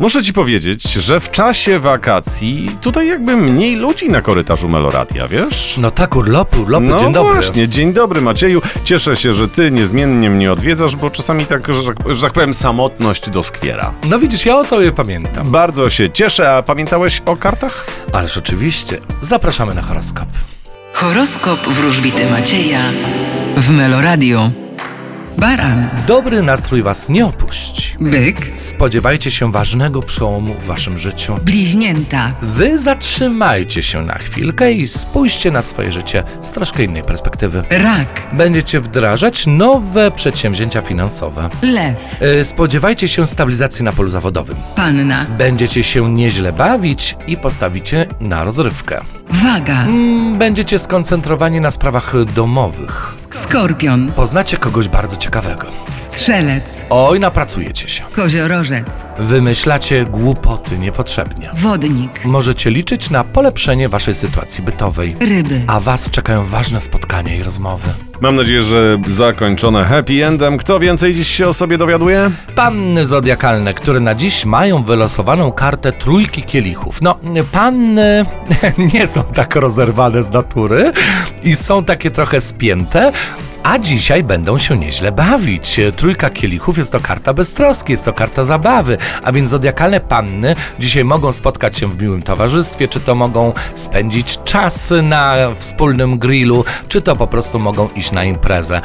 Muszę ci powiedzieć, że w czasie wakacji tutaj jakby mniej ludzi na korytarzu Meloradia, wiesz? No tak, urlopy, urlopy, No dzień dobry. właśnie, dzień dobry Macieju. Cieszę się, że ty niezmiennie mnie odwiedzasz, bo czasami tak, że, tak- że tak powiem, samotność doskwiera. No widzisz, ja o tobie pamiętam. Bardzo się cieszę, a pamiętałeś o kartach? Ależ oczywiście, zapraszamy na horoskop. Horoskop wróżbity Macieja w Meloradio. Baran, Dobry nastrój was nie opuści. Byk, Spodziewajcie się ważnego przełomu w waszym życiu. bliźnięta, Wy zatrzymajcie się na chwilkę i spójrzcie na swoje życie z troszkę innej perspektywy. rak, Będziecie wdrażać nowe przedsięwzięcia finansowe. lew, Y, Spodziewajcie się stabilizacji na polu zawodowym. panna, Będziecie się nieźle bawić i postawicie na rozrywkę. waga, Mm, Będziecie skoncentrowani na sprawach domowych. skorpion, Poznacie kogoś bardzo ciekawego. strzelec, Oj, napracujecie się. Koziorożec, Wymyślacie głupoty niepotrzebnie. wodnik, Możecie liczyć na polepszenie waszej sytuacji bytowej. ryby. A was czekają ważne spotkania i rozmowy. Mam nadzieję, że zakończone happy endem. Kto więcej dziś się o sobie dowiaduje? Panny zodiakalne, które na dziś mają wylosowaną kartę trójki kielichów. No, panny nie są tak rozerwane z natury i są takie trochę spięte. A dzisiaj będą się nieźle bawić. Trójka kielichów jest to karta beztroski, jest to karta zabawy, a więc zodiakalne panny dzisiaj mogą spotkać się w miłym towarzystwie, czy to mogą spędzić czas na wspólnym grillu, czy to po prostu mogą iść na imprezę.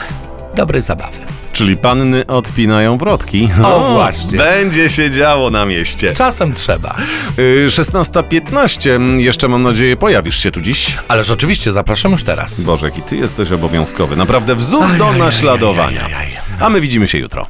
Dobrej zabawy. Czyli panny odpinają wrotki. O, właśnie. Będzie się działo na mieście. Czasem trzeba. Y, 16.15. Jeszcze mam nadzieję pojawisz się tu dziś. Ależ oczywiście zapraszam już teraz. Boże, jaki ty jesteś obowiązkowy. Naprawdę wzór do naśladowania. A my widzimy się jutro.